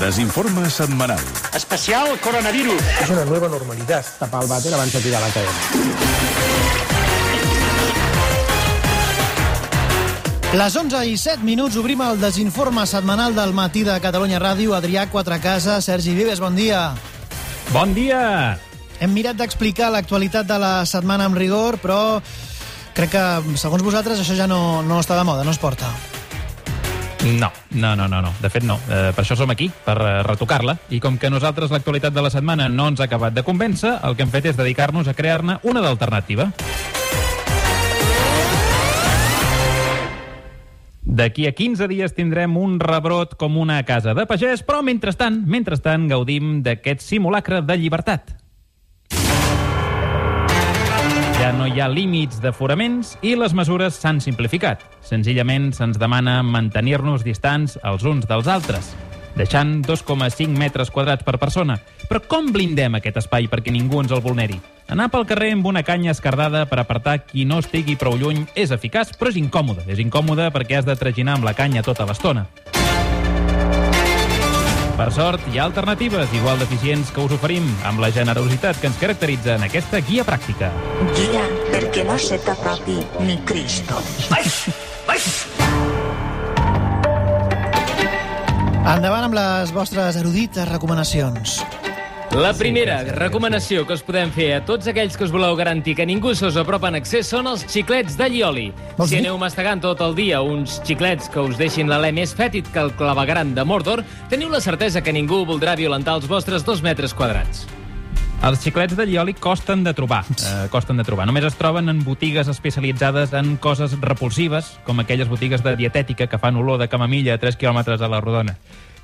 Desinforme setmanal. Especial coronavirus. Es una nueva normalidad. Tapar el vàter abans de tirar la cadena. Les 11 i 7 minuts obrim el desinforme setmanal del matí de Catalunya Ràdio. Adrià Quatrecasa, Sergi Vives, bon dia. Bon dia! Hem mirat d'explicar l'actualitat de la setmana amb rigor, però crec que, segons vosaltres, això ja no, no està de moda, no es porta. No, no, no, no, no. De fet, no. Eh, per això som aquí, per eh, retocar-la. I com que nosaltres l'actualitat de la setmana no ens ha acabat de convèncer, el que hem fet és dedicar-nos a crear-ne una d'alternativa. D'aquí a 15 dies tindrem un rebrot com una casa de pagès, però mentrestant, mentrestant gaudim d'aquest simulacre de llibertat. No hi ha límits d'aforaments i les mesures s'han simplificat. Senzillament se'ns demana mantenir-nos distants els uns dels altres, deixant 2,5 metres quadrats per persona. Però com blindem aquest espai perquè ningú ens el vulneri? Anar pel carrer amb una canya escardada per apartar qui no estigui prou lluny és eficaç, però és incòmode. És incòmode perquè has de traginar amb la canya tota l'estona. Per sort, hi ha alternatives igual d'eficients que us oferim amb la generositat que ens caracteritza en aquesta guia pràctica. Guia perquè no se t'apropi ni Cristo. Endavant amb les vostres erudites recomanacions. La primera recomanació que us podem fer a tots aquells que us voleu garantir que ningú se us apropa en excés són els xiclets de Lioli. Si aneu mastegant tot el dia uns xiclets que us deixin l'alè més fètid que el clavegaran de Mordor, teniu la certesa que ningú voldrà violentar els vostres dos metres quadrats. Els xiclets de llioli costen de trobar. Eh, costen de trobar. Només es troben en botigues especialitzades en coses repulsives, com aquelles botigues de dietètica que fan olor de camamilla a 3 quilòmetres a la rodona.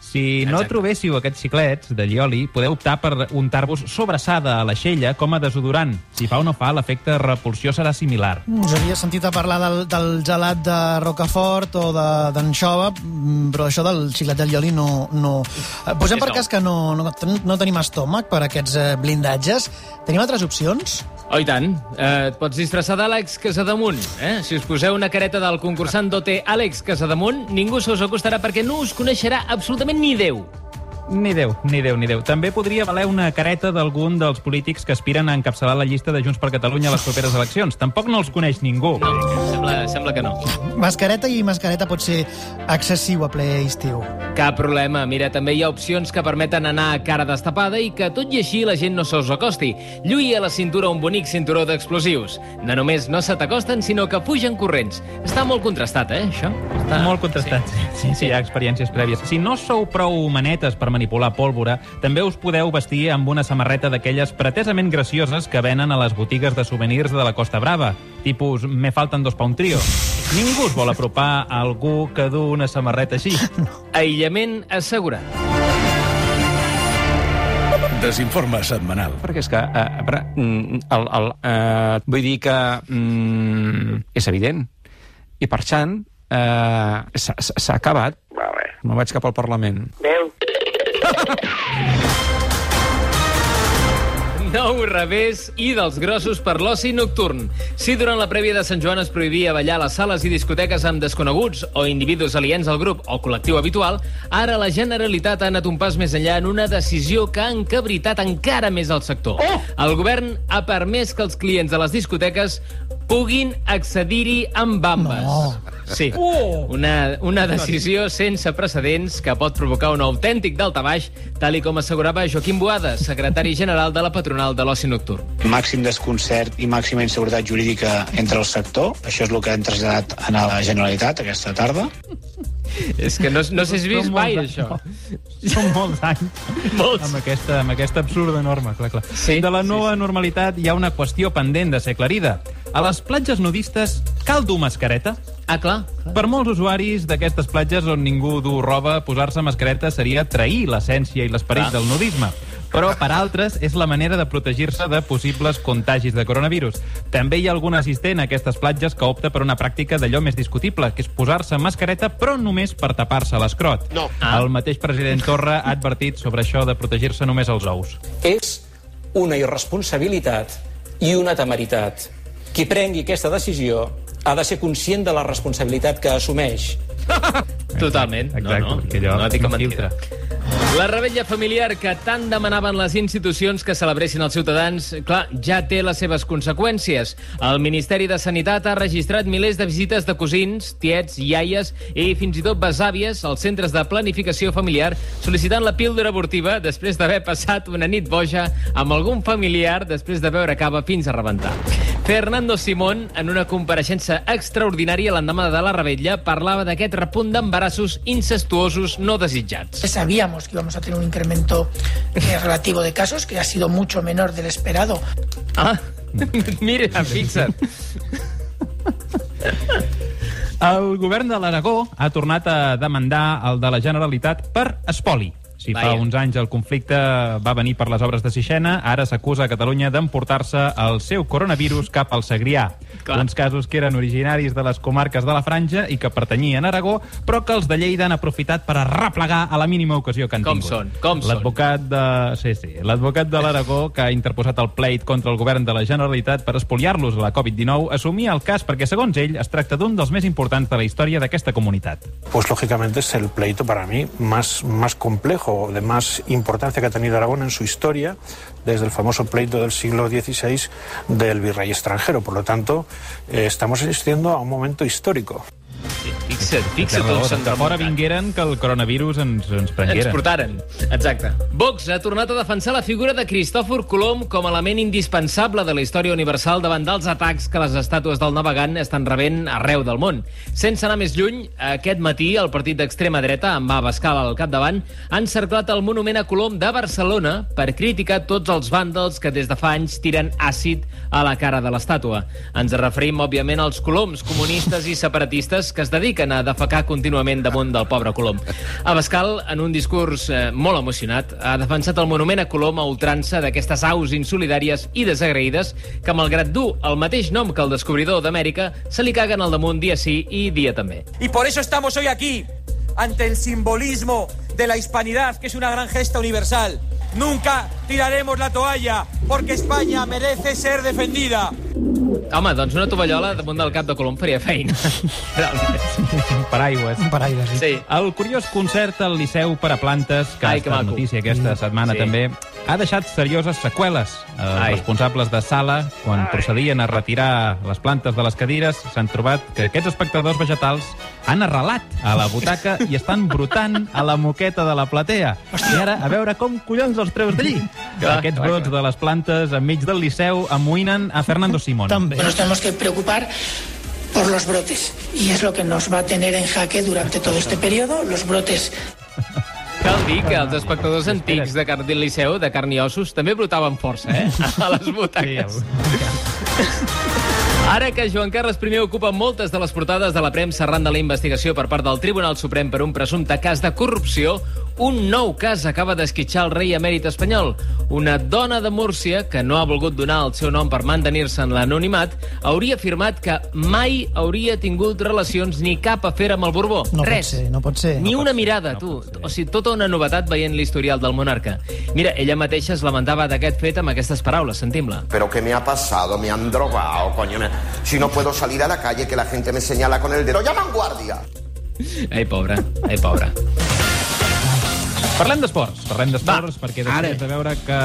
Si no Exacte. trobéssiu aquests xiclets de llioli, podeu optar per untar-vos sobrassada a l'aixella com a desodorant. Si fa o no fa, l'efecte repulsió serà similar. Us havia sentit a parlar del, del gelat de Rocafort o de- d'anxova, mm, però això del xiclet del Lioli no... no. Eh, Posem per cas que no, no, no tenim estómac per aquests eh, blindatges. Tenim altres opcions? Oh, i tant. Eh, et pots disfressar d'Àlex Casademunt. Eh? Si us poseu una careta del concursant d'OT Àlex Casademunt, ningú se us acostarà perquè no us coneixerà absolutament ni Déu. Ni Déu, ni Déu, ni Déu. També podria valer una careta d'algun dels polítics que aspiren a encapçalar la llista de Junts per Catalunya a les properes eleccions. Tampoc no els coneix ningú. No, sembla, sembla que no. Mascareta i mascareta pot ser excessiu a ple estiu. Cap problema. Mira, també hi ha opcions que permeten anar a cara destapada i que, tot i així, la gent no se us acosti. Lluï a la cintura un bonic cinturó d'explosius. No només no se t'acosten, sinó que fugen corrents. Està molt contrastat, eh, això? Està... Molt contrastat, sí. Sí, sí, hi ha experiències prèvies. Si no sou prou manetes per manipular pólvora, també us podeu vestir amb una samarreta d'aquelles pretesament gracioses que venen a les botigues de souvenirs de la Costa Brava, tipus me falten dos pa un trio. Ningú us vol apropar a algú que du una samarreta així. Aïllament assegurat. Desinforme setmanal. Perquè és que... Eh, però, mm, el, el, eh, vull dir que mm, és evident. I per tant, eh, s'ha s'ha acabat. Vale. No vaig cap al Parlament. Adéu. Nou revés i dels grossos per l'oci nocturn. Si durant la prèvia de Sant Joan es prohibia ballar a les sales i discoteques amb desconeguts o individus aliens al grup o col·lectiu habitual, ara la Generalitat ha anat un pas més enllà en una decisió que ha encabritat encara més el sector. Oh! El govern ha permès que els clients de les discoteques puguin accedir-hi amb bambes. No. Sí, una, una decisió sense precedents que pot provocar un autèntic daltabaix, tal i com assegurava Joaquim Boada, secretari general de la patronal de l'oci nocturn. màxim desconcert i màxima inseguretat jurídica entre el sector. Això és el que hem traslladat a la Generalitat aquesta tarda. És que no, no sé si has vist mai, això. anys. Són molts anys. Molts. Amb aquesta, amb aquesta absurda norma, clar, clar. Sí, de la sí, nova sí. normalitat hi ha una qüestió pendent de ser aclarida. A les platges nudistes cal dur mascareta? Ah, clar. Per molts usuaris d'aquestes platges on ningú du roba, posar-se mascareta seria trair l'essència i l'esperit Clar. del nudisme. Però per altres és la manera de protegir-se de possibles contagis de coronavirus. També hi ha algun assistent a aquestes platges que opta per una pràctica d'allò més discutible, que és posar-se mascareta però només per tapar-se l'escrot. No. Ah. El mateix president Torra ha advertit sobre això de protegir-se només els ous. és una irresponsabilitat i una temeritat. Qui prengui aquesta decisió ha de ser conscient de la responsabilitat que assumeix. Totalment. Exacte, no, no, perquè allò no dic no mentida. filtra. La rebella familiar que tant demanaven les institucions que celebressin els ciutadans, clar, ja té les seves conseqüències. El Ministeri de Sanitat ha registrat milers de visites de cosins, tiets, iaies i fins i tot besàvies als centres de planificació familiar sol·licitant la píldora abortiva després d'haver passat una nit boja amb algun familiar després de beure cava fins a rebentar. Fernando Simón, en una compareixença extraordinària l'endemà de la rebella, parlava d'aquest repunt d'embarassos incestuosos no desitjats. Sabíamos que íbamos a tener un incremento eh, relativo de casos, que ha sido mucho menor del esperado. Ah, mira, fixa't. El govern de l'Aragó ha tornat a demandar el de la Generalitat per espoli. Si fa uns anys el conflicte va venir per les obres de Sixena, ara s'acusa a Catalunya d'emportar-se el seu coronavirus cap al Segrià. Clar. Uns casos que eren originaris de les comarques de la Franja i que pertanyien a Aragó, però que els de Lleida han aprofitat per arreplegar a la mínima ocasió que han Com tingut. són, com són. L'advocat de... Sí, sí. L'advocat de l'Aragó, que ha interposat el pleit contra el govern de la Generalitat per espoliar-los a la Covid-19, assumia el cas perquè, segons ell, es tracta d'un dels més importants de la història d'aquesta comunitat. Pues lógicamente es el pleito para mí más, más complejo, de más importancia que ha tenido Aragón en su historia, desde el famoso pleito del siglo XVI del virrey extranjero. Por lo tanto, eh, estamos asistiendo a un momento histórico. Fixa't, fixa't on s'han de fora vingueren que el coronavirus ens, ens Ens prenguera. portaren. Exacte. Vox ha tornat a defensar la figura de Cristòfor Colom com a element indispensable de la història universal davant dels atacs que les estàtues del navegant estan rebent arreu del món. Sense anar més lluny, aquest matí el partit d'extrema dreta, amb Abascal al capdavant, ha encerclat el monument a Colom de Barcelona per criticar tots els vàndals que des de fa anys tiren àcid a la cara de l'estàtua. Ens referim, òbviament, als coloms comunistes i separatistes que es dediquen a defecar contínuament damunt del pobre Colom. Abascal, en un discurs eh, molt emocionat, ha defensat el monument a Colom a ultrança d'aquestes aus insolidàries i desagraïdes que, malgrat dur el mateix nom que el descobridor d'Amèrica, se li caguen al damunt dia sí i dia també. Y por eso estamos hoy aquí, ante el simbolismo de la hispanidad, que es una gran gesta universal. Nunca tiraremos la toalla, porque España merece ser defendida. Home, doncs una tovallola damunt del cap de Colom faria feina. Realment. Paraigües. Un paraigua, sí. Sí. El curiós concert al Liceu per a plantes, que Ai, ha que estat maco. notícia aquesta setmana Sí. també, ha deixat serioses seqüeles. Els Ai. responsables de sala, quan procedien a retirar les plantes de les cadires, s'han trobat que aquests espectadors vegetals han arrelat a la butaca i estan brotant a la moqueta de la platea. I ara, a veure com collons els treus d'allí. Aquests clar, brots de les plantes enmig del Liceu amoïnen a Fernando Simón. També. Nos tenemos que preocupar por los brotes y es lo que nos va a tener en jaque durante todo este periodo, los brotes Cal dir que els espectadors antics de Carn del Liceu, de carn i ossos, també brotaven força, eh? A les butaques. Ara que Joan Carles I ocupa moltes de les portades de la premsa arran de la investigació per part del Tribunal Suprem per un presumpte cas de corrupció, un nou cas acaba d'esquitxar el rei emèrit espanyol. Una dona de Múrcia, que no ha volgut donar el seu nom per mantenir-se en l'anonimat, hauria afirmat que mai hauria tingut relacions ni cap afer amb el Borbó. No Res. pot ser, no pot ser. Ni No una mirada, tu. O sigui, tota una novetat veient l'historial del monarca. Mira, ella mateixa es lamentava d'aquest fet amb aquestes paraules, sentim-la. ¿Pero qué me ha pasado? Me han drogado, coño. me- Si no puedo salir a la calle, que la gente me señala con el dedo. ¡Llaman guardia! Ai, pobra, ai, pobra. Parlem d'esports, parlem d'esports, perquè després de veure que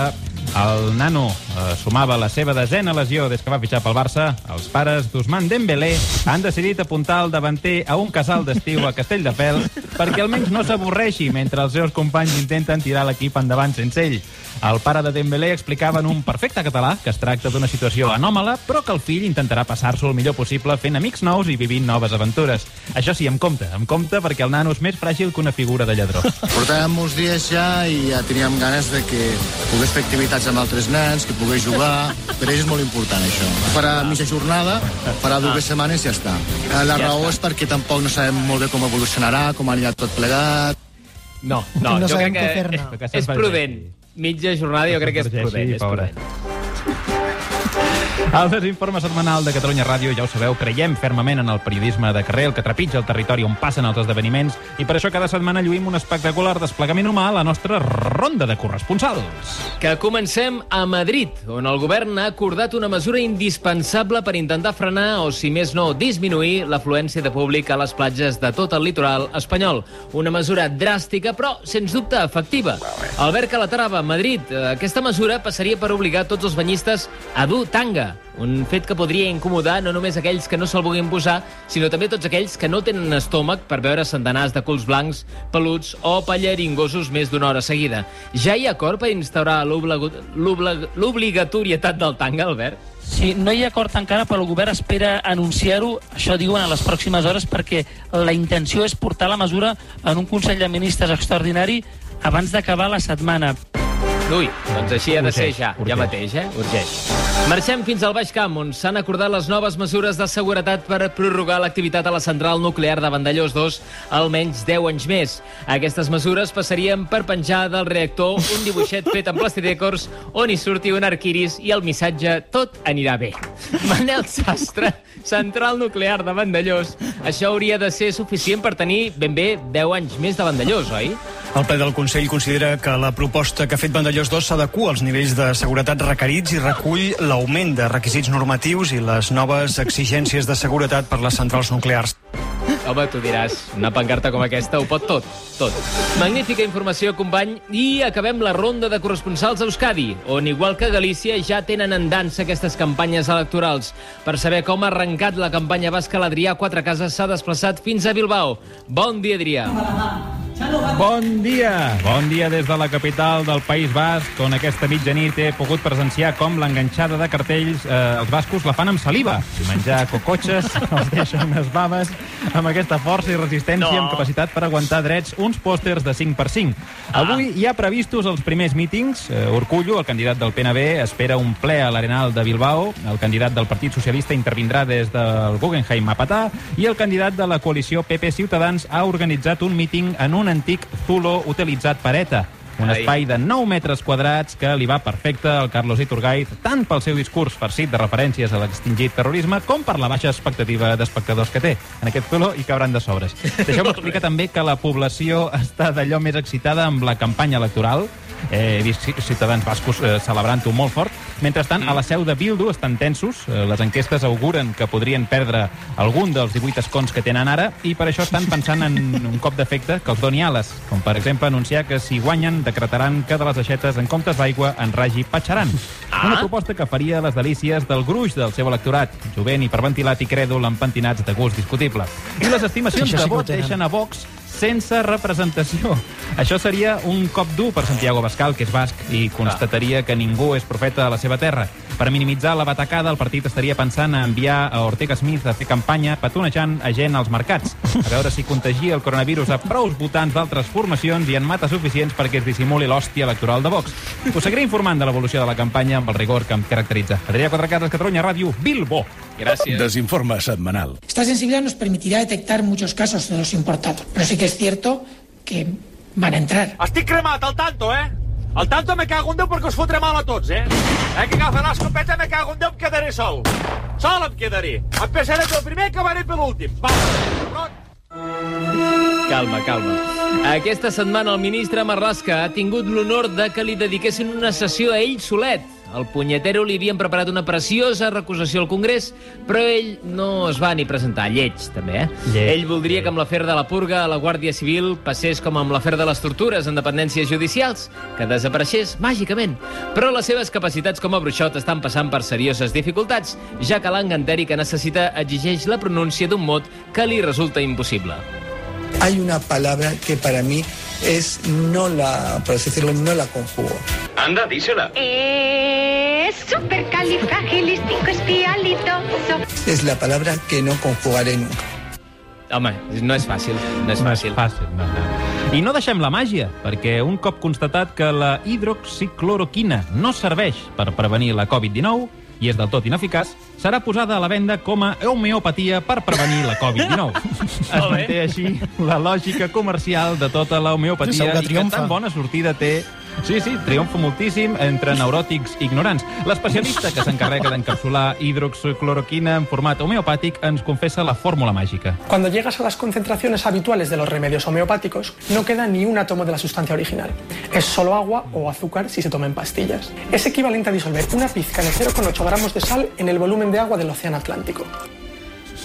el nano eh, sumava la seva desena lesió des que va fitxar pel Barça, els pares d'Usman Dembélé han decidit apuntar el davanter a un casal d'estiu a Castelldefels perquè almenys no s'avorreixi mentre els seus companys intenten tirar l'equip endavant sense ell. El pare de Dembélé explicava en un perfecte català que es tracta d'una situació anòmala, però que el fill intentarà passar-s'ho el millor possible fent amics nous i vivint noves aventures. Això sí, amb compte, amb compte, perquè el nano és més fràgil que una figura de lladró. Portàvem molts dies ja i ja teníem ganes de que pogués fer activitats amb altres nens, que pogués jugar. Per ells és molt important, això. Farà mitja jornada, farà dues setmanes i ja està. Eh, La Ja raó està. és perquè tampoc no sabem molt bé com evolucionarà, com anirà tot plegat. No, no, No jo crec que és, és prudent. Mitja jornada jo crec que és prudent. És prudent. El desinforme setmanal de Catalunya Ràdio, ja ho sabeu, creiem fermament en el periodisme de carrer, el que trepitja el territori on passen els esdeveniments, i per això cada setmana lluïm un espectacular desplegament humà a la nostra ronda de corresponsals. Que comencem a Madrid, on el govern ha acordat una mesura indispensable per intentar frenar, o si més no, disminuir l'afluència de públic a les platges de tot el litoral espanyol. Una mesura dràstica, però, sens dubte, efectiva. Albert Calatrava, Madrid, eh, aquesta mesura passaria per obligar tots els banyistes a dur tanga, un fet que podria incomodar no només aquells que no se'l vulguin posar, sinó també tots aquells que no tenen estómac per veure centenars de culs blancs, peluts o pallaringosos més d'una hora seguida. Ja hi ha acord per instaurar l'oblig- l'oblig- l'obligatorietat del tanga, Albert? Sí, no hi ha acord encara, però el govern espera anunciar-ho, això diuen a les pròximes hores, perquè la intenció és portar la mesura en un Consell de Ministres extraordinari abans d'acabar la setmana. Ui, doncs així ha de ser Urgeix, ja, ja urgeix. mateix, eh? Urgeix. Marxem fins al Baix Camp, on s'han acordat les noves mesures de seguretat per prorrogar l'activitat a la central nuclear de Vandellós 2 almenys 10 anys més. Aquestes mesures passarien per penjar del reactor un dibuixet fet amb plastidècors on hi surti un arquiris i el missatge tot anirà bé. Manel Sastre, central nuclear de Vandellós. Això hauria de ser suficient per tenir ben bé 10 anys més de Vandellós, oi? El ple del Consell considera que la proposta que ha fet Vandellós 2 s'adequa als nivells de seguretat requerits i recull l'augment de requisits normatius i les noves exigències de seguretat per les centrals nuclears. Home, tu diràs, una pancarta com aquesta ho pot tot, tot. Magnífica informació, company, i acabem la ronda de corresponsals a Euskadi, on, igual que Galícia, ja tenen en dansa aquestes campanyes electorals. Per saber com ha arrencat la campanya basca, l'Adrià Quatre Cases s'ha desplaçat fins a Bilbao. Bon dia, Adrià. Bon dia! Bon dia des de la capital del País Basc, on aquesta mitjanit he pogut presenciar com l'enganxada de cartells eh, els bascos la fan amb saliva. I menjar cocotxes els deixa unes baves amb aquesta força i resistència no. amb capacitat per aguantar drets uns pòsters de 5x5. Avui hi ha previstos els primers mítings. Eh, Urcullo, el candidat del PNB, espera un ple a l'Arenal de Bilbao. El candidat del Partit Socialista intervindrà des del Guggenheim a Patà i el candidat de la coalició PP Ciutadans ha organitzat un míting en un antic zulo utilitzat per ETA. Un Ai. espai de 9 metres quadrats que li va perfecte al Carlos Iturgaiz, tant pel seu discurs farcit de referències a l'extingit terrorisme com per la baixa expectativa d'espectadors que té. En aquest zulo hi cabran de sobres. Deixeu-me explicar també que la població està d'allò més excitada amb la campanya electoral. Eh, he vist ci- ciutadans bascos eh, celebrant-ho molt fort. Mentrestant, a la seu de Bildu estan tensos. Eh, les enquestes auguren que podrien perdre algun dels 18 escons que tenen ara i per això estan pensant en un cop d'efecte que els doni ales, com per exemple anunciar que si guanyen decretaran que de les aixetes en comptes d'aigua en ragi patxaran. Una proposta que faria les delícies del gruix del seu electorat, jovent, hiperventilat i crèdul amb pentinats de gust discutible. I les estimacions Això sí de vot deixen a Vox sense representació. Això seria un cop dur per Santiago Bascal, que és basc, i constataria que ningú és profeta a la seva terra. Per minimitzar la batacada, el partit estaria pensant a enviar a Ortega Smith a fer campanya petonejant a gent als mercats, a veure si contagia el coronavirus a prous votants d'altres formacions i en mata suficients perquè es dissimuli l'hòstia electoral de Vox. Us seguiré informant de l'evolució de la campanya amb el rigor que em caracteritza. Adrià Quatrecases, Catalunya Ràdio, Bilbo. Gràcies. Desinforme setmanal. Esta sensibilidad nos permitirá detectar muchos casos de los importados, pero sí que es cierto que van a entrar. Estic cremat, al tanto, eh? Al tanto me cago en Déu perquè us fotré mal a tots, eh? Eh, que agafa l'escopeta me cago en Déu em quedaré sol. Sol em quedaré. Empezaré pel primer i acabaré per l'últim. Va, Calma, calma. Aquesta setmana el ministre Marlaska ha tingut l'honor de que li dediquessin una sessió a ell solet. Al punyetero li havien preparat una preciosa recusació al Congrés, però ell no es va ni presentar. Lleig, també, eh? Lleig, ell voldria que amb l'afer de la purga a la Guàrdia Civil passés com amb l'afer de les tortures en dependències judicials, que desapareixés màgicament. Però les seves capacitats com a bruixot estan passant per serioses dificultats, ja que l'enganteri que necessita exigeix la pronúncia d'un mot que li resulta impossible. Hay una palabra que para mí es no la, por así decirlo, no la conjugo. Anda, dísela. Es supercalifragilisticoespialidoso. Es la palabra que no conjugaré nunca. Home, no és fàcil, no és No fàcil. és fàcil, no, no. I no deixem la màgia, perquè un cop constatat que la hidroxicloroquina no serveix per prevenir la Covid-19 i és del tot ineficaç, serà posada a la venda com a homeopatia per prevenir la Covid-19. es manté així la lògica comercial de tota la homeopatia Segur que i que triomfa. tan bona sortida té Sí, sí, triomfa moltíssim entre neuròtics i ignorants. L'especialista que s'encarrega d'encapsular hidroxicloroquina en format homeopàtic ens confessa la fórmula màgica. Cuando llegas a las concentraciones habituales de los remedios homeopáticos, no queda ni un átomo de la sustancia original. Es solo agua o azúcar si se toma en pastillas. Es equivalente a disolver una pizca de 0,8 gramos de sal en el volumen de agua del océano Atlántico.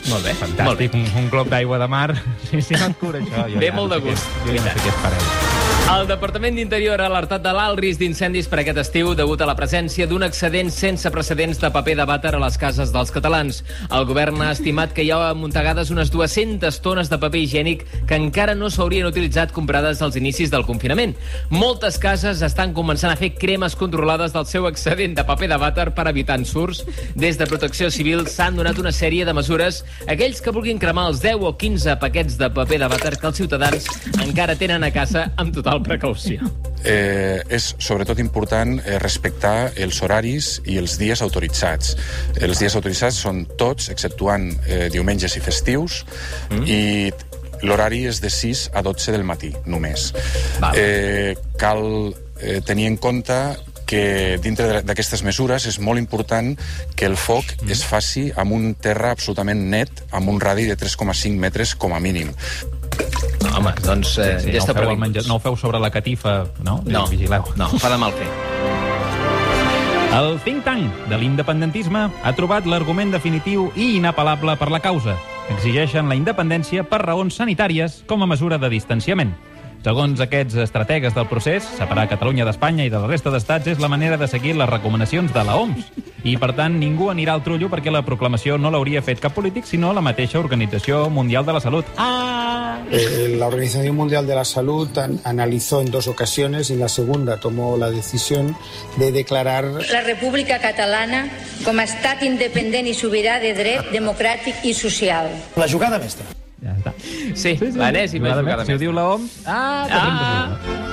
Molt bé, fantàstic. Un, un glob d'aigua de mar. Sí, sí, no et cura això. Jo Ve ja molt no de gust. Què, jo ja no sé què espereu. El Departament d'Interior ha alertat de l'alt risc d'incendis per aquest estiu degut a la presència d'un excedent sense precedents de paper de vàter a les cases dels catalans. El govern ha estimat que hi ha amuntegades unes 200 tones de paper higiènic que encara no s'haurien utilitzat comprades als inicis del confinament. Moltes cases estan començant a fer cremes controlades del seu excedent de paper de vàter per evitar ensurts. Des de Protecció Civil s'han donat una sèrie de mesures. Aquells que vulguin cremar els 10 o 15 paquets de paper de vàter que els ciutadans encara tenen a casa amb total precaució. eh, és sobretot important eh, respectar els horaris i els dies autoritzats. Els dies autoritzats són tots, exceptuant eh, diumenges i festius, mm. i l'horari és de 6 a 12 del matí, només. Eh, cal eh, tenir en compte que dintre d'aquestes mesures és molt important que el foc mm. es faci amb un terra absolutament net, amb un radi de 3,5 metres com a mínim. Home, doncs eh, Sí, ja no, està ho feu al previngut. menja... no ho feu sobre la catifa, no? No, Vigileu. no, fa de mal fer. El think tank de l'independentisme ha trobat l'argument definitiu i inapel·lable per la causa. Exigeixen la independència per raons sanitàries com a mesura de distanciament. Segons aquests estrategues del procés, separar Catalunya d'Espanya i de la resta d'estats és la manera de seguir les recomanacions de la OMS. I, per tant, ningú anirà al trullo perquè la proclamació no l'hauria fet cap polític, sinó la mateixa Organització Mundial de la Salut. Ah! Eh, la Organización Mundial de la Salud an- analizó en dos ocasiones y en la segunda tomó la decisión de declarar La República Catalana com a estat independent i sobirà de dret democràtic i social. La jugada mestra. Ja està. Sí, sí, l'enèsima Jugada jugada mestra. Si ho diu la OMS... Ah, Ah!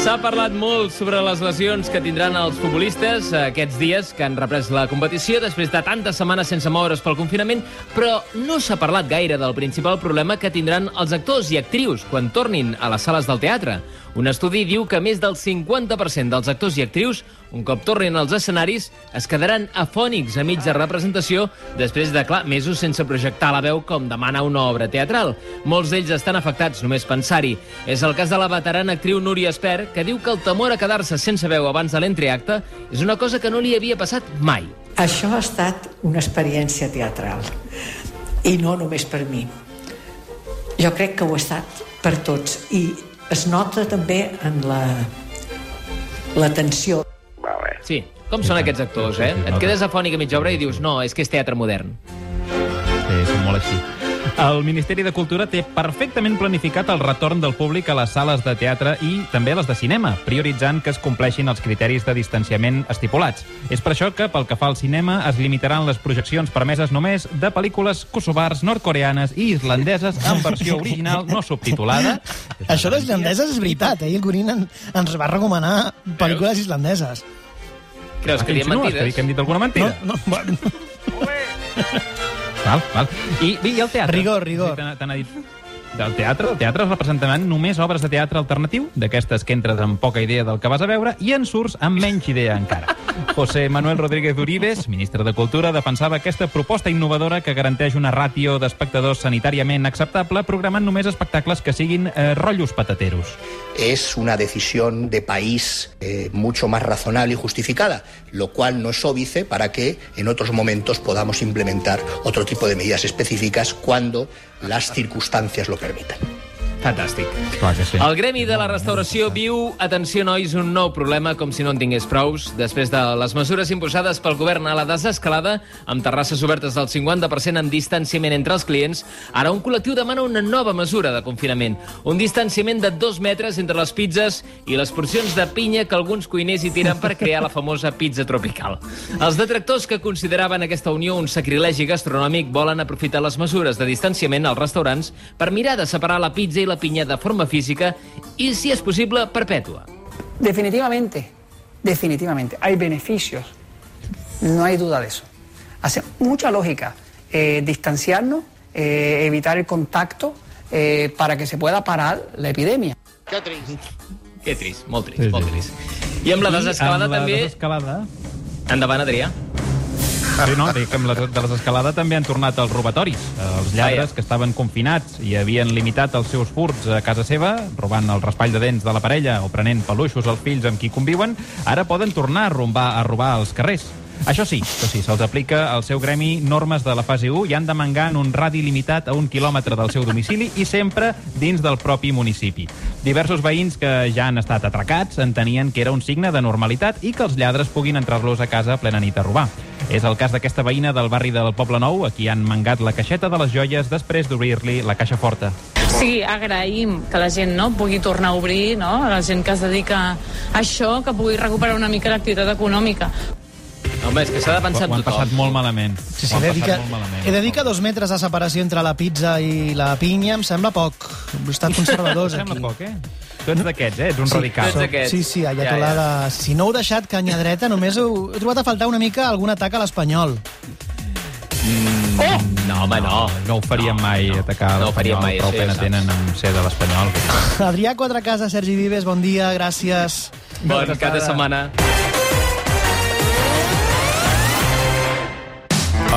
S'ha parlat molt sobre les lesions que tindran els futbolistes eh, aquests dies que han reprès la competició després de tantes setmanes sense moure's pel confinament, però no s'ha parlat gaire del principal problema que tindran els actors i actrius quan tornin a les sales del teatre. Un estudi diu que més del 50% dels actors i actrius, un cop tornin als escenaris, es quedaran afònics a mitja representació després de, clar, mesos sense projectar la veu com demana una obra teatral. Molts d'ells estan afectats només pensar-hi. És el cas de la veterana actriu Núria Esper, que diu que el temor a quedar-se sense veu abans de l'entreacte és una cosa que no li havia passat mai. Això ha estat una experiència teatral. I no només per mi. Jo crec que ho ha estat per tots. I es nota també en la, la tensió. Sí, com són aquests actors, eh? Et quedes afònic a mitja obra i dius, no, és que és teatre modern. Sí, són molt així. El Ministeri de Cultura té perfectament planificat el retorn del públic a les sales de teatre i també a les de cinema, prioritzant que es compleixin els criteris de distanciament estipulats. És per això que, pel que fa al cinema, es limitaran les projeccions permeses només de pel·lícules kosovars, nord-coreanes i islandeses en versió original no subtitulada. Això de les islandeses és veritat, eh? El Gorin en, ens va recomanar pel·lícules islandeses. Creus que diem Insinues mentides? Que, que hem dit alguna mentida? No, no, bueno. Val, val. I, i el teatre? Rigor, rigor. Sí, T'han dit del teatre. El teatre es representaran només obres de teatre alternatiu, d'aquestes que entres amb poca idea del que vas a veure, i en surts amb menys idea encara. José Manuel Rodríguez Uribes, ministre de Cultura, defensava aquesta proposta innovadora que garanteix una ràtio d'espectadors sanitàriament acceptable, programant només espectacles que siguin eh, rotllos patateros. es una decisión de país eh, mucho más razonable y justificada, lo cual no es óbice para que en otros momentos podamos implementar otro tipo de medidas específicas cuando las circunstancias lo permitan. Fantàstic. Clar que sí. El Gremi de la Restauració viu, atenció nois, un nou problema com si no en tingués prous. Després de les mesures imposades pel govern a la desescalada, amb terrasses obertes del 50% amb distanciament entre els clients, ara un col·lectiu demana una nova mesura de confinament. Un distanciament de dos metres entre les pizzas i les porcions de pinya que alguns cuiners hi tiren per crear la famosa pizza tropical. Els detractors que consideraven aquesta unió un sacrilegi gastronòmic volen aprofitar les mesures de distanciament als restaurants per mirar de separar la pizza i la pinya de forma física i, si és possible, perpètua. Definitivamente, definitivamente, hay beneficios. No hay duda de eso. Hace mucha lógica eh, distanciarnos, eh, evitar el contacto eh, para que se pueda parar la epidemia. Que trist, molt trist, Sí, sí. molt trist. I amb la desescalada amb la també... desescalada... Endavant, Adrià. Sí, no, dic amb la de la desescalada també han tornat els robatoris. Els lladres Ah, que estaven confinats i havien limitat els seus furts a casa seva, robant el raspall de dents de la parella o prenent peluixos als fills amb qui conviuen, ara poden tornar a robar, a robar als carrers. Això sí, això sí, se'ls aplica al seu gremi normes de la fase 1 i han de mangar en un radi limitat a un quilòmetre del seu domicili i sempre dins del propi municipi. Diversos veïns que ja han estat atracats entenien que era un signe de normalitat i que els lladres puguin entrar-los a casa plena nit a robar. És el cas d'aquesta veïna del barri del Poble Nou, a qui han mangat la caixeta de les joies després d'obrir-li la caixa forta. Sí, agraïm que la gent no, pugui tornar a obrir, no? la gent que es dedica a això, que pugui recuperar una mica l'activitat econòmica. Home, és que s'ha de pensar Ho han tothom. passat molt malament. Sí, sí, Ho han he de dir que, passat molt malament. he de dir que dos metres de separació entre la pizza i la pinya em sembla poc. Hem estat conservadors Sembla aquí. poc, eh? Tu ets d'aquests, eh? Ets un sí, radical. soc- Sí, sí, ayatollah de... Si no heu deixat canya dreta, només heu, he trobat a faltar una mica algun atac a l'espanyol. Mm, oh! No, home, no. No ho faríem no, mai, atacar No ho faríem mai, Prou ja pena saps. tenen amb ser de l'Espanyol. Adrià Quatrecasa, Sergi Vives, bon dia, gràcies. Bon cap de setmana.